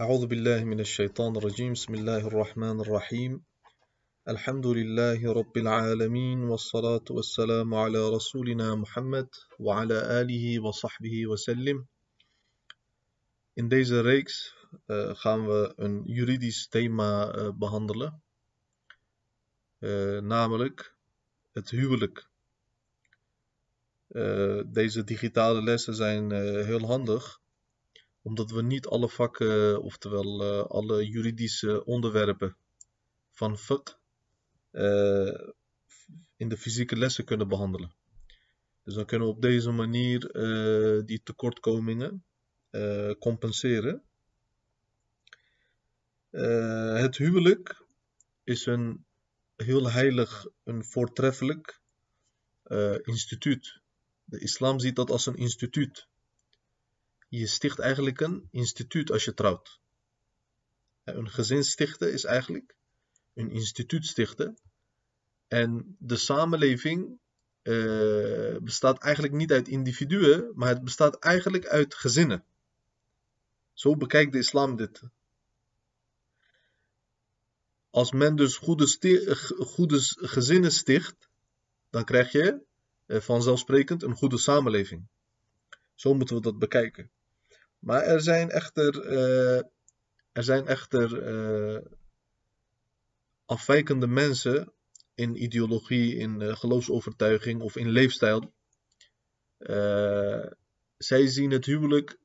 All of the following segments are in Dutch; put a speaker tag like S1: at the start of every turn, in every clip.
S1: أعوذ بالله من الشيطان الرجيم بسم الله الرحمن الرحيم الحمد لله رب العالمين والصلاة والسلام على رسولنا Muhammad وعلى آله وصحبه وسلم In deze reeks uh, gaan we een juridisch thema uh, behandelen, uh, namelijk het huwelijk. deze digitale lessen zijn heel handig, omdat we niet alle vakken, oftewel alle juridische onderwerpen van fiqh in de fysieke lessen kunnen behandelen. Dus dan kunnen we op deze manier die tekortkomingen compenseren. Het huwelijk is een heel heilig, een voortreffelijk instituut. De islam ziet dat als een instituut. Je sticht eigenlijk een instituut als je trouwt. Een gezin stichten is eigenlijk een instituut stichten. En de samenleving uh, bestaat eigenlijk niet uit individuen, maar het bestaat eigenlijk uit gezinnen. Zo bekijkt de islam dit. Als men dus goede, goede gezinnen sticht, dan krijg je eh, vanzelfsprekend een goede samenleving. Zo moeten we dat bekijken. Maar er zijn echter, uh, er zijn echter uh, afwijkende mensen in ideologie, in uh, geloofsovertuiging of in leefstijl. zij zien het huwelijk,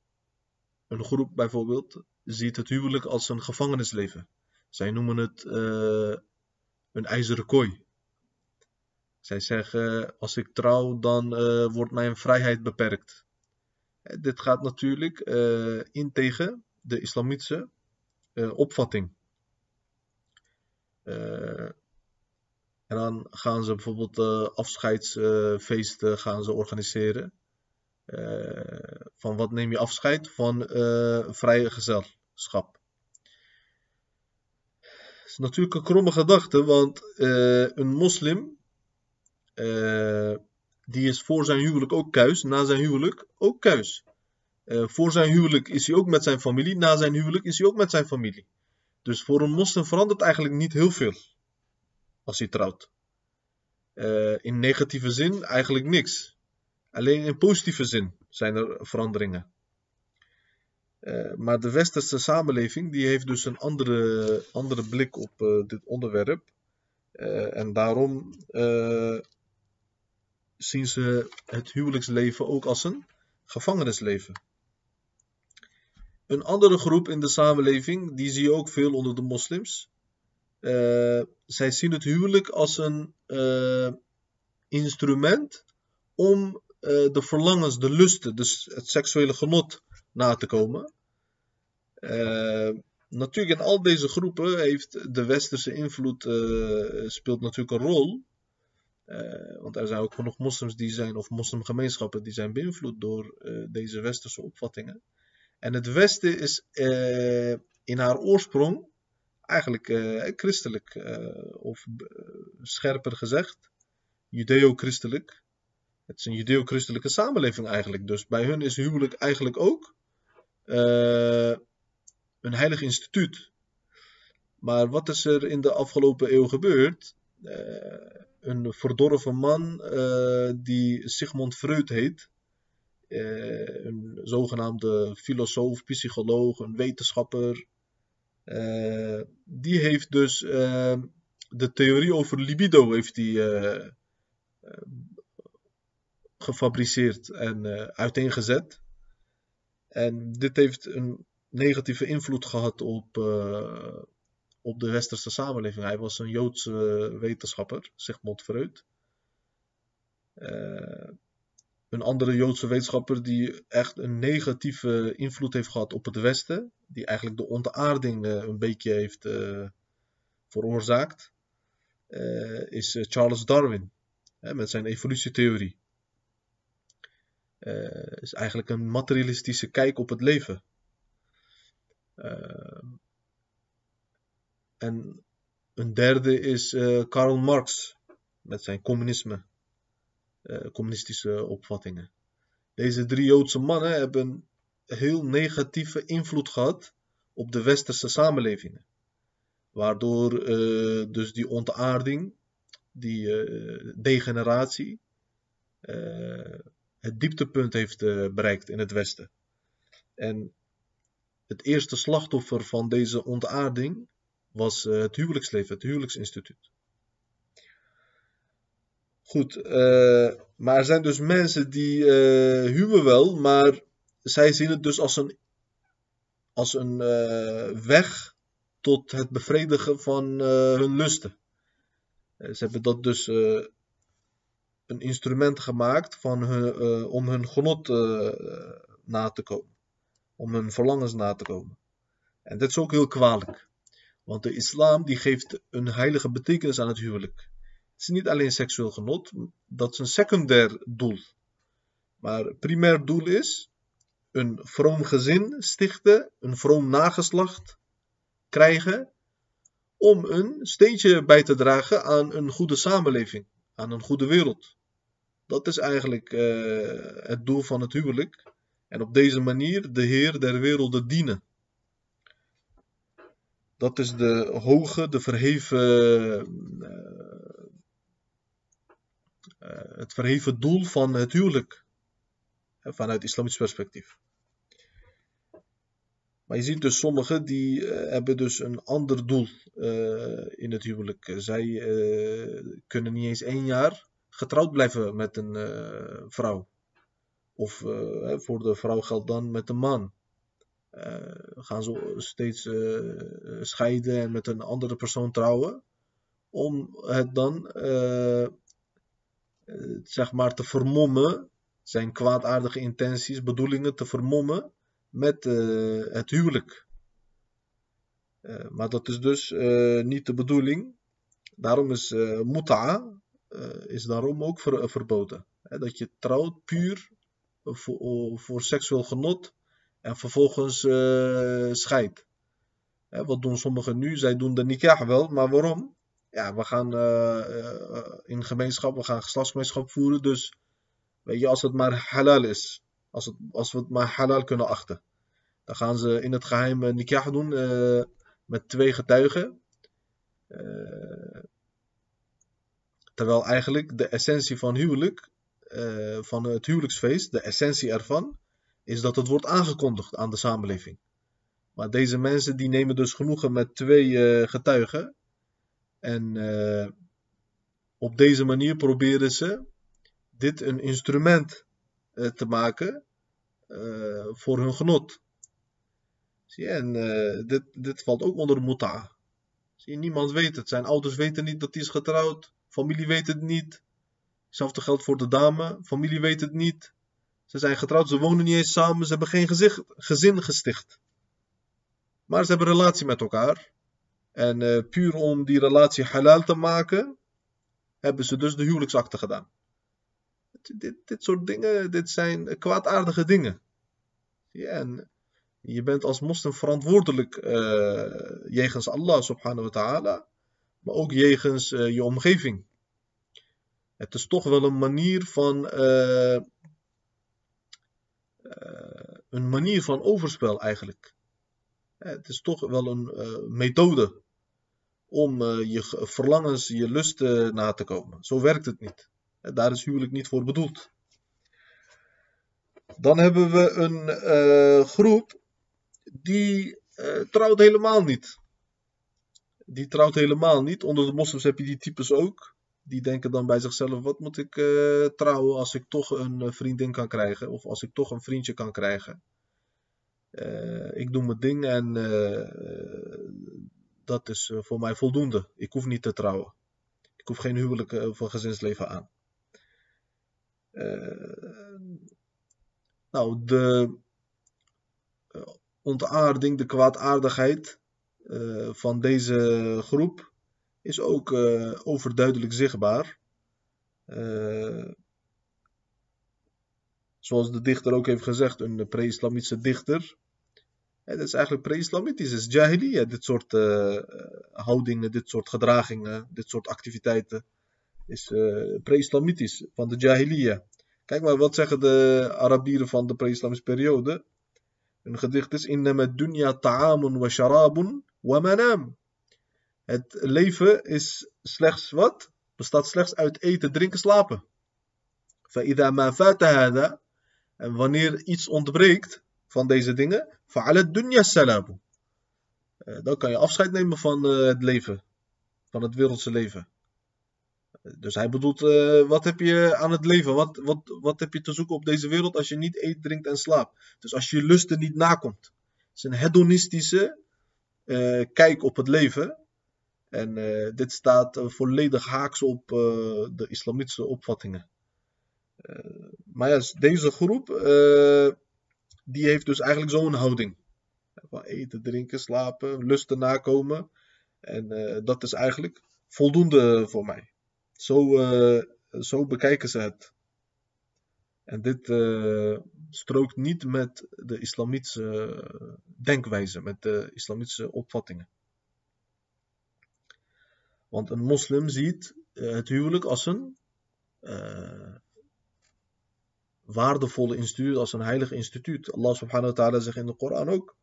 S1: een groep bijvoorbeeld, ziet het huwelijk als een gevangenisleven. Zij noemen het een ijzeren kooi. Zij zeggen, als ik trouw, dan wordt mijn vrijheid beperkt. Eh, dit gaat natuurlijk uh, in tegen de islamitische opvatting. en dan gaan ze bijvoorbeeld afscheidsfeesten gaan ze organiseren. van wat neem je afscheid? Van vrije gezelschap is natuurlijk een kromme gedachte, want een moslim, die is voor zijn huwelijk ook kuis, na zijn huwelijk ook kuis. Uh, voor zijn huwelijk is hij ook met zijn familie, na zijn huwelijk is hij ook met zijn familie. Dus voor een moslim verandert eigenlijk niet heel veel als hij trouwt. in negatieve zin eigenlijk niks. Alleen in positieve zin zijn er veranderingen. Uh, maar de westerse samenleving die heeft dus een andere, andere blik op dit onderwerp. En daarom zien ze het huwelijksleven ook als een gevangenisleven. Een andere groep in de samenleving, die zie je ook veel onder de moslims. zij zien het huwelijk als een instrument om de verlangens, de lusten, dus het seksuele genot na te komen. Uh, natuurlijk in al deze groepen heeft de westerse invloed uh, speelt natuurlijk een rol. Uh, want er zijn ook genoeg moslims die zijn, of moslimgemeenschappen, die zijn beïnvloed door deze westerse opvattingen. En het Westen is in haar oorsprong eigenlijk christelijk, of scherper gezegd, judeo-christelijk. Het is een judeo-christelijke samenleving eigenlijk. Dus bij hun is huwelijk eigenlijk ook een heilig instituut. Maar wat is er in de afgelopen eeuw gebeurd? Een verdorven man uh, die Sigmund Freud heet, een zogenaamde filosoof, psycholoog, een wetenschapper, die heeft dus de theorie over libido heeft die, gefabriceerd en uiteengezet. En dit heeft een negatieve invloed gehad op, op de westerse samenleving. Hij was een Joodse wetenschapper, Sigmund Freud. Uh, een andere Joodse wetenschapper die echt een negatieve invloed heeft gehad op het Westen, die eigenlijk de ontaarding uh, een beetje heeft veroorzaakt, is Charles Darwin met zijn evolutietheorie is eigenlijk een materialistische kijk op het leven. En een derde is uh, Karl Marx met zijn communisme, communistische opvattingen. Deze drie Joodse mannen hebben heel negatieve invloed gehad op de westerse samenlevingen. Waardoor uh, dus die ontaarding, die degeneratie, het dieptepunt heeft bereikt in het Westen. En het eerste slachtoffer van deze ontaarding was het huwelijksleven, het huwelijksinstituut. Goed, maar er zijn dus mensen die huwen wel, maar zij zien het dus als een, als een weg tot het bevredigen van hun lusten. Eh, ze hebben dat dus een instrument gemaakt van hun, om hun genot na te komen. Om hun verlangens na te komen. En dat is ook heel kwalijk. Want de islam die geeft een heilige betekenis aan het huwelijk. Het is niet alleen seksueel genot, dat is een secundair doel. Maar primair doel is een vroom gezin stichten, een vroom nageslacht krijgen om een steentje bij te dragen aan een goede samenleving, aan een goede wereld. Dat is eigenlijk uh, het doel van het huwelijk. En op deze manier de Heer der werelden dienen. Dat is de hoge, de verheven, uh, uh, het verheven doel van het huwelijk. Vanuit islamitisch perspectief. Maar je ziet dus sommigen die hebben dus een ander doel in het huwelijk. Zij kunnen niet eens één jaar getrouwd blijven met een vrouw. Of voor de vrouw geldt dan met een man. Gaan ze steeds scheiden en met een andere persoon trouwen. Om het dan zeg maar te vermommen. Zijn kwaadaardige intenties, bedoelingen te vermommen met het huwelijk. Maar dat is dus niet de bedoeling. Daarom is uh, mut'a is daarom ook ver, verboden. Hè, dat je trouwt puur voor, voor seksueel genot en vervolgens scheidt. Hè, wat doen sommigen nu? Zij doen de nikah wel, maar waarom? Ja, we gaan in gemeenschap, we gaan geslachtsgemeenschap voeren, dus weet je, als het maar halal is. Als, het, als we het maar halal kunnen achten. Dan gaan ze in het geheim nikah doen met twee getuigen. Terwijl eigenlijk de essentie van huwelijk, van het huwelijksfeest, de essentie ervan, is dat het wordt aangekondigd aan de samenleving. Maar deze mensen die nemen dus genoegen met twee getuigen. En op deze manier proberen ze dit een instrument te maken voor hun genot. Zie je, en dit, dit valt ook onder de muta. Zie je, niemand weet het. Zijn ouders weten niet dat hij is getrouwd. Familie weet het niet. Hetzelfde geldt voor de dame. Familie weet het niet. Ze zijn getrouwd, ze wonen niet eens samen, ze hebben geen gezin gesticht. Maar ze hebben een relatie met elkaar. En uh, puur om die relatie halal te maken, hebben ze dus de huwelijksakte gedaan dit, dit soort dingen, dit zijn kwaadaardige dingen. En je bent als moslim verantwoordelijk uh, jegens Allah subhanahu wa ta'ala, maar ook jegens uh, je omgeving. Het is toch wel een manier van, een manier van overspel eigenlijk. Het is toch wel een methode om je verlangens, je lusten na te komen. Zo werkt het niet. Daar is huwelijk niet voor bedoeld. Dan hebben we een groep die trouwt helemaal niet. Die trouwt helemaal niet. Onder de moslims heb je die types ook. Die denken dan bij zichzelf: wat moet ik uh, trouwen als ik toch een vriendin kan krijgen? Of als ik toch een vriendje kan krijgen? ik doe mijn ding en dat is voor mij voldoende. Ik hoef niet te trouwen. Ik hoef geen huwelijk of gezinsleven aan. Eh, nou, de eh, ontaarding, de kwaadaardigheid van deze groep is ook uh, overduidelijk zichtbaar. Uh, zoals de dichter ook heeft gezegd, een pre-islamitische dichter. Dat is eigenlijk pre-islamitisch, is jahiliya, dit soort houdingen, dit soort gedragingen, dit soort activiteiten is pre-islamitisch, van de Jahiliya. Kijk maar, wat zeggen de Arabieren van de pre-islamische periode? Een gedicht is Innama dunya ta'amun wa sharabun wa manam. Het leven is slechts wat? Bestaat slechts uit eten, drinken, slapen. فإذا ما فات هذا en wanneer iets ontbreekt van deze dingen, فعلى الدنيا السلام. Dan kan je afscheid nemen van het leven, van het wereldse leven. Dus hij bedoelt, uh, wat heb je aan het leven? Wat, wat, wat heb je te zoeken op deze wereld als je niet eet, drinkt en slaapt? Dus als je je lusten niet nakomt. Het is een hedonistische uh, kijk op het leven. En uh, dit staat volledig haaks op de islamitische opvattingen. maar ja, deze groep, die heeft dus eigenlijk zo'n houding. Van eten, drinken, slapen, lusten nakomen. En dat is eigenlijk voldoende voor mij. Zo, zo bekijken ze het. En dit strookt niet met de islamitische denkwijze, met de islamitische opvattingen. Want een moslim ziet uh, het huwelijk als een waardevolle instituut, als een heilig instituut. Allah subhanahu wa ta'ala zegt in de Koran ook.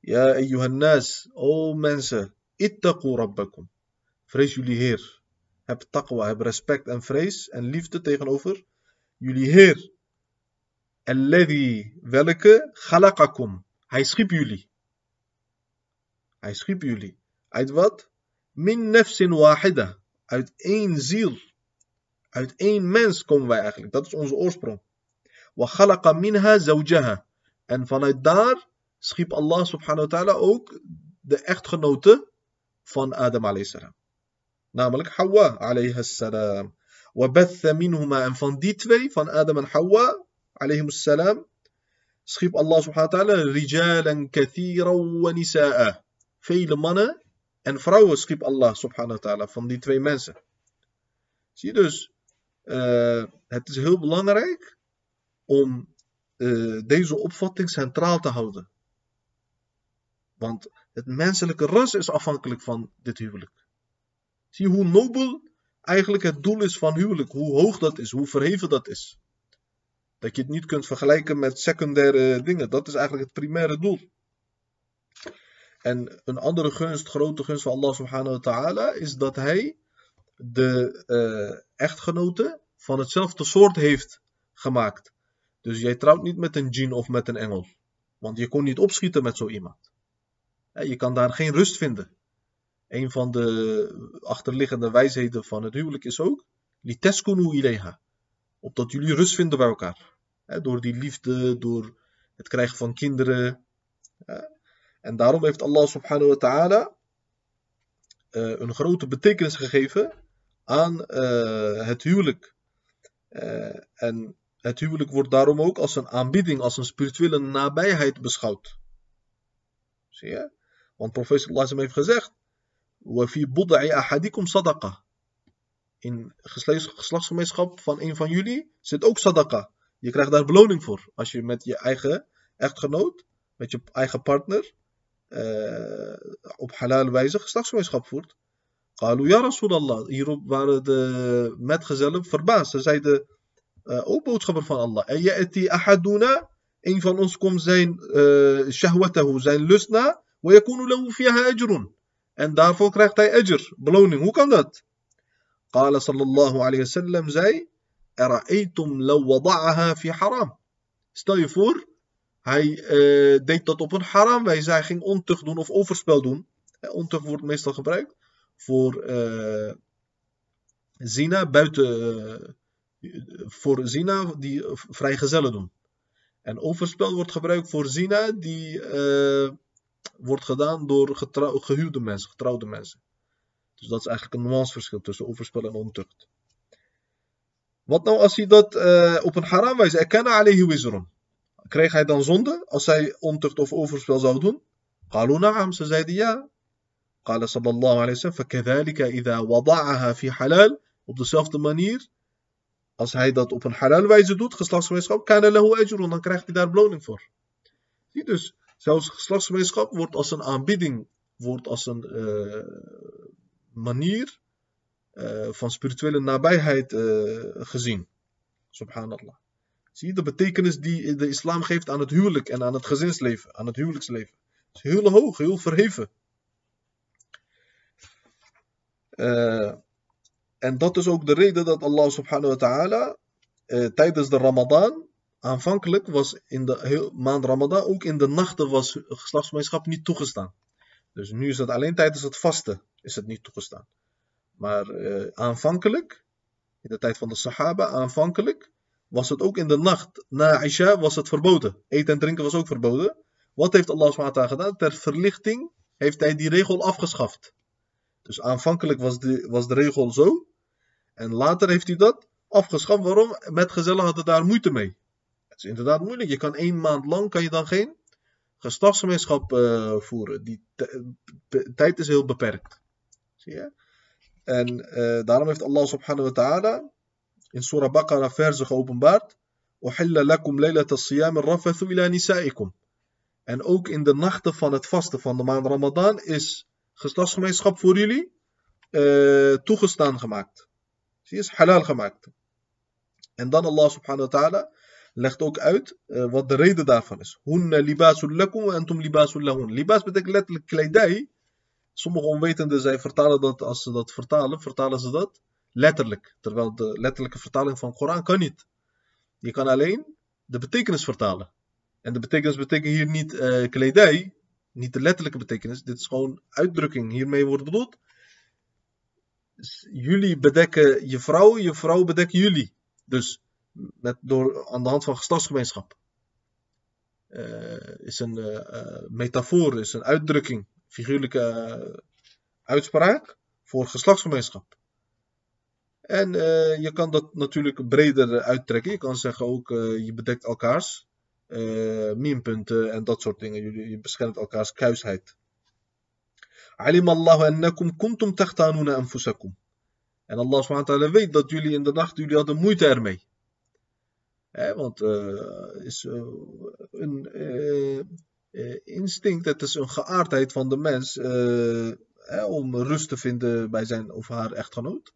S1: Ja, ayyuhan nas, o mensen, ittaqu rabbakum. Vrees jullie Heer. Heb taqwa, heb respect en vrees en liefde tegenover jullie Heer. Alladhi, welke, khalaqakum. Hij schiep jullie. Hij schiep jullie. Uit wat? Min nafsin wahida. Uit één ziel. Uit één mens komen wij eigenlijk. Dat is onze oorsprong. Khalaqa minha zawjaha. En vanuit daar schiep Allah subhanahu wa ta'ala ook de echtgenote van Adam alayhi salam namelijk Hawa alayhi salam. وبث منهما en van die twee, van Adam en Hawa alayhi salam, schiep Allah subhanahu wa ta'ala kathiran wa nisa'a. Vele mannen en vrouwen schiep Allah subhanahu wa ta'ala van die twee mensen. Zie je dus, uh, het is heel belangrijk om uh, deze opvatting centraal te houden. Want het menselijke ras is afhankelijk van dit huwelijk. Zie hoe nobel eigenlijk het doel is van huwelijk. Hoe hoog dat is, hoe verheven dat is. Dat je het niet kunt vergelijken met secundaire dingen. Dat is eigenlijk het primaire doel. En een andere gunst, grote gunst van Allah subhanahu wa ta'ala, is dat hij de uh, echtgenote van hetzelfde soort heeft gemaakt. Dus jij trouwt niet met een djinn of met een engel. Want je kon niet opschieten met zo iemand. Je kan daar geen rust vinden een van de achterliggende wijsheden van het huwelijk is ook liteskunu ileha. Opdat jullie rust vinden bij elkaar. door die liefde, door het krijgen van kinderen. En daarom heeft Allah subhanahu wa ta'ala eh, een grote betekenis gegeven aan eh, het huwelijk. Eh, en het huwelijk wordt daarom ook als een aanbieding, als een spirituele nabijheid beschouwd. Zie je? Want professor Allah heeft gezegd: وَفِي budai ahadikum sadaqa. In geslachtsgemeenschap van een van jullie zit ook sadaqa. Je krijgt daar beloning voor. Als je met je eigen echtgenoot, met je eigen partner, op halal wijze geslachtsgemeenschap voert. Qalu ya Rasulallah. Hierop waren de metgezellen verbaasd. Ze zeiden, uh, o boodschapper van Allah. En ya'ti ahaduna. Een van ons komt zijn uh, shahwatahu, zijn lust na. Wa yakunu lahu fiha ajrun. En daarvoor krijgt hij ajr, beloning. Hoe kan dat? قال صلى الله عليه وسلم zei أرأيتم لو وضعها في حرام Stel je voor, hij uh, deed dat op een haram wijze. Hij ging ontucht doen of overspel doen. Uh, ontucht wordt meestal gebruikt voor uh, zina buiten, voor zina die vrijgezellen doen. En overspel wordt gebruikt voor zina die wordt gedaan door gehuwde mensen, getrouwde mensen. Dus dat is eigenlijk een nuanceverschil tussen overspel en ontucht. Wat nou als hij dat op een haram wijze, erkennen alayhi wizrun Kreeg hij dan zonde als hij ontucht of overspel zou doen? قالوا نعم, ze zeiden ja. قال صلى الله عليه وسلم فكذلك إذا وضعها في حلال op dezelfde manier als hij dat op een halal wijze doet, geslachtsgemeenschap, kan lahu ajrun, dan krijgt hij daar beloning voor. Zie dus, Zelfs geslachtsgemeenschap wordt als een aanbieding, wordt als een uh, manier uh, van spirituele nabijheid uh, gezien. Subhanallah. Zie je de betekenis die de islam geeft aan het huwelijk en aan het gezinsleven, aan het huwelijksleven. Is heel hoog, heel verheven. Uh, en dat is ook de reden dat Allah subhanahu wa ta'ala uh, tijdens de Ramadan, aanvankelijk was in de maand Ramadan, ook in de nachten was geslachtsgemeenschap niet toegestaan. Dus nu is het alleen tijdens het vasten is het niet toegestaan. Maar uh, aanvankelijk, in de tijd van de Sahaba, aanvankelijk, was het ook in de nacht na Isha was het verboden. Eten en drinken was ook verboden. Wat heeft Allah SWT gedaan? Ter verlichting heeft hij die regel afgeschaft. Dus aanvankelijk was de, was de regel zo. En later heeft hij dat afgeschaft. Waarom? Metgezellen hadden daar moeite mee. Het is inderdaad moeilijk. Je kan één maand lang kan je dan geen geslachtsgemeenschap uh, voeren. Die tijd is heel beperkt. Zie je? En uh, daarom heeft Allah subhanahu wa ta'ala in Surah Baqarah verzen geopenbaard. Lakum laylat as-siyam rafathu ila nisaikum. En ook in de nachten van het vasten van de maand Ramadan is geslachtsgemeenschap voor jullie uh, toegestaan gemaakt. Zie is halal gemaakt. En dan Allah subhanahu wa ta'ala legt ook uit uh, wat de reden daarvan is. Hunna libasul lakum en tum libasul lahun. Libas betekent letterlijk kledij. Sommige onwetenden zij vertalen dat, als ze dat vertalen, vertalen ze dat letterlijk. Terwijl de letterlijke vertaling van Koran kan niet. Je kan alleen de betekenis vertalen. En de betekenis betekent hier niet uh, kledij, niet de letterlijke betekenis. Dit is gewoon uitdrukking. Hiermee wordt bedoeld. Jullie bedekken je vrouw, je vrouw bedekt jullie. Dus met, door, aan de hand van geslachtsgemeenschap. Uh, is een uh, metafoor, is een uitdrukking, figuurlijke uitspraak voor geslachtsgemeenschap. En uh, je kan dat natuurlijk breder uittrekken. Je kan zeggen ook, uh, je bedekt elkaars minpunten en dat soort dingen. Je, je beschermt elkaars kuisheid. Alim Allahu annakum kuntum takhtanuna anfusakum. En Allah subhanahu weet dat jullie in de nacht, jullie hadden moeite ermee. Eh, want uh, is een instinct, het is een geaardheid van de mens om rust te vinden bij zijn of haar echtgenoot.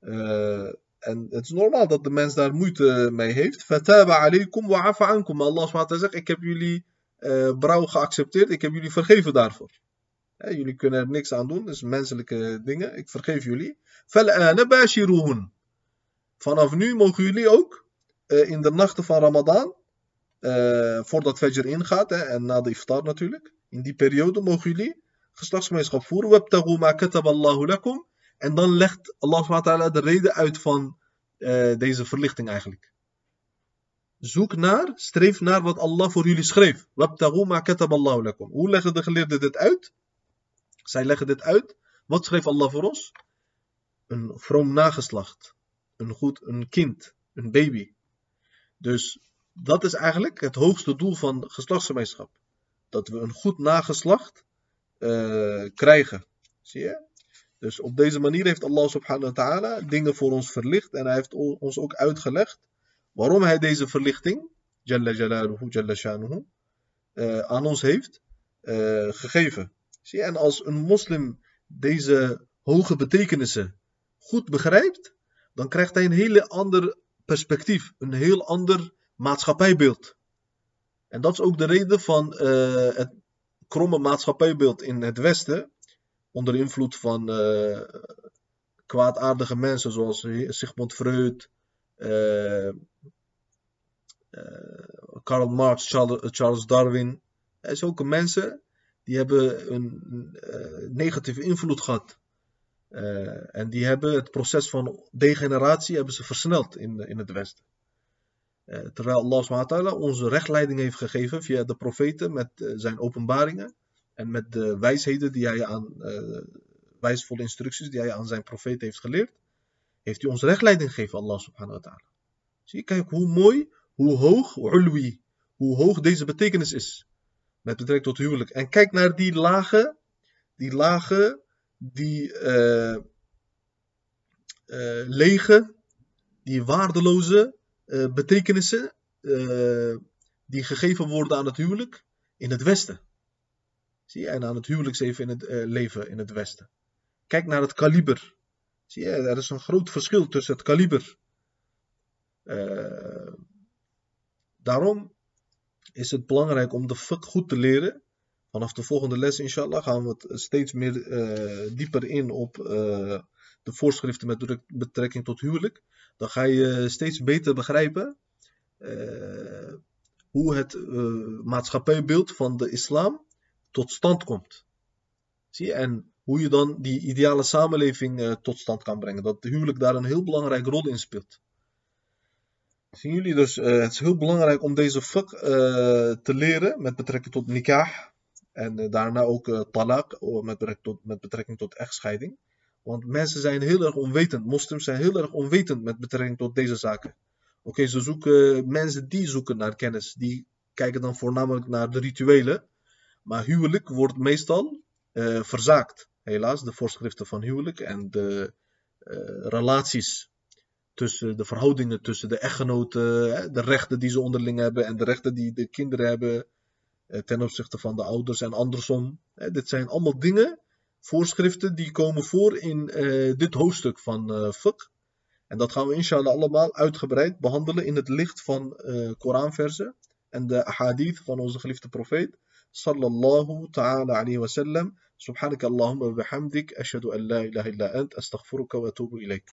S1: Uh, en het is normaal dat de mens daar moeite mee heeft. Fataba alaykum wa afa ankum. Allah SWT zegt, ik heb jullie uh, brouw geaccepteerd, ik heb jullie vergeven daarvoor. Ja, jullie kunnen er niks aan doen, is menselijke dingen. Ik vergeef jullie. Fal'ana bashiruhun. Vanaf nu mogen jullie ook in de nachten van Ramadan, voordat Fajr ingaat hè, en na de iftar natuurlijk, in die periode mogen jullie geslachtsgemeenschap voeren. Wabtagu ma kataballahu lakum. En dan legt Allah de reden uit van uh, deze verlichting eigenlijk. Zoek naar, streef naar wat Allah voor jullie schreef. Hoe leggen de geleerden dit uit? Zij leggen dit uit. Wat schreef Allah voor ons? Een vroom nageslacht. Een goed, een kind. Een baby. Dus dat is eigenlijk het hoogste doel van geslachtsgemeenschap. Dat we een goed nageslacht uh, krijgen. Zie je? Dus op deze manier heeft Allah subhanahu wa ta'ala dingen voor ons verlicht en hij heeft ons ook uitgelegd waarom hij deze verlichting, Jalla Jalaluhu, Jalla Shanuhu, uh, aan ons heeft uh, gegeven. Zie en als een moslim deze hoge betekenissen goed begrijpt, dan krijgt hij een heel ander perspectief, een heel ander maatschappijbeeld. En dat is ook de reden van uh, het kromme maatschappijbeeld in het Westen, onder invloed van uh, kwaadaardige mensen zoals Sigmund Freud, uh, Karl Marx, Charles Darwin. Er zulke mensen die hebben een negatieve invloed gehad. en die hebben het proces van degeneratie hebben ze versneld in, in het Westen. terwijl Allah SWT onze rechtleiding heeft gegeven via de profeten met zijn openbaringen en met de wijsheden die hij aan, uh, wijsvolle instructies die hij aan zijn profeet heeft geleerd, heeft hij ons rechtleiding gegeven, Allah subhanahu wa ta'ala. Zie je, kijk hoe mooi, hoe hoog, ulwi, hoe hoog deze betekenis is. Met betrekking tot huwelijk. En kijk naar die lage, die lage, die uh, lege, die waardeloze uh, betekenissen die gegeven worden aan het huwelijk in het Westen. Zie je? En aan het huwelijksleven in het uh, leven in het Westen. Kijk naar het kaliber. Zie je? Er is een groot verschil tussen het kaliber. Uh, Daarom is het belangrijk om de fiqh goed te leren. Vanaf de volgende les, inshallah, gaan we het steeds meer uh, dieper in op de voorschriften met betrekking tot huwelijk. Dan ga je steeds beter begrijpen hoe het maatschappijbeeld van de islam tot stand komt. Zie je? En hoe je dan die ideale samenleving tot stand kan brengen. Dat de huwelijk daar een heel belangrijke rol in speelt. Zien jullie dus, uh, het is heel belangrijk om deze fiqh uh, te leren met betrekking tot nikah. En daarna ook talaq met betrekking, tot, met betrekking tot echtscheiding. Want mensen zijn heel erg onwetend, moslims zijn heel erg onwetend met betrekking tot deze zaken. Oké, ze zoeken, mensen die zoeken naar kennis, die kijken dan voornamelijk naar de rituelen. Maar huwelijk wordt meestal verzaakt. Helaas, de voorschriften van huwelijk en de relaties tussen de verhoudingen tussen de echtgenoten, de rechten die ze onderling hebben en de rechten die de kinderen hebben eh, ten opzichte van de ouders en andersom. Dit zijn allemaal dingen, voorschriften die komen voor in dit hoofdstuk van fiqh. En dat gaan we inshallah allemaal uitgebreid behandelen in het licht van Koranversen en de hadith van onze geliefde profeet. Sallallahu ta'ala alayhi wa sallam. سبحانك اللهم وبحمدك أشهد أن لا إله إلا أنت أستغفرك وأتوب إليك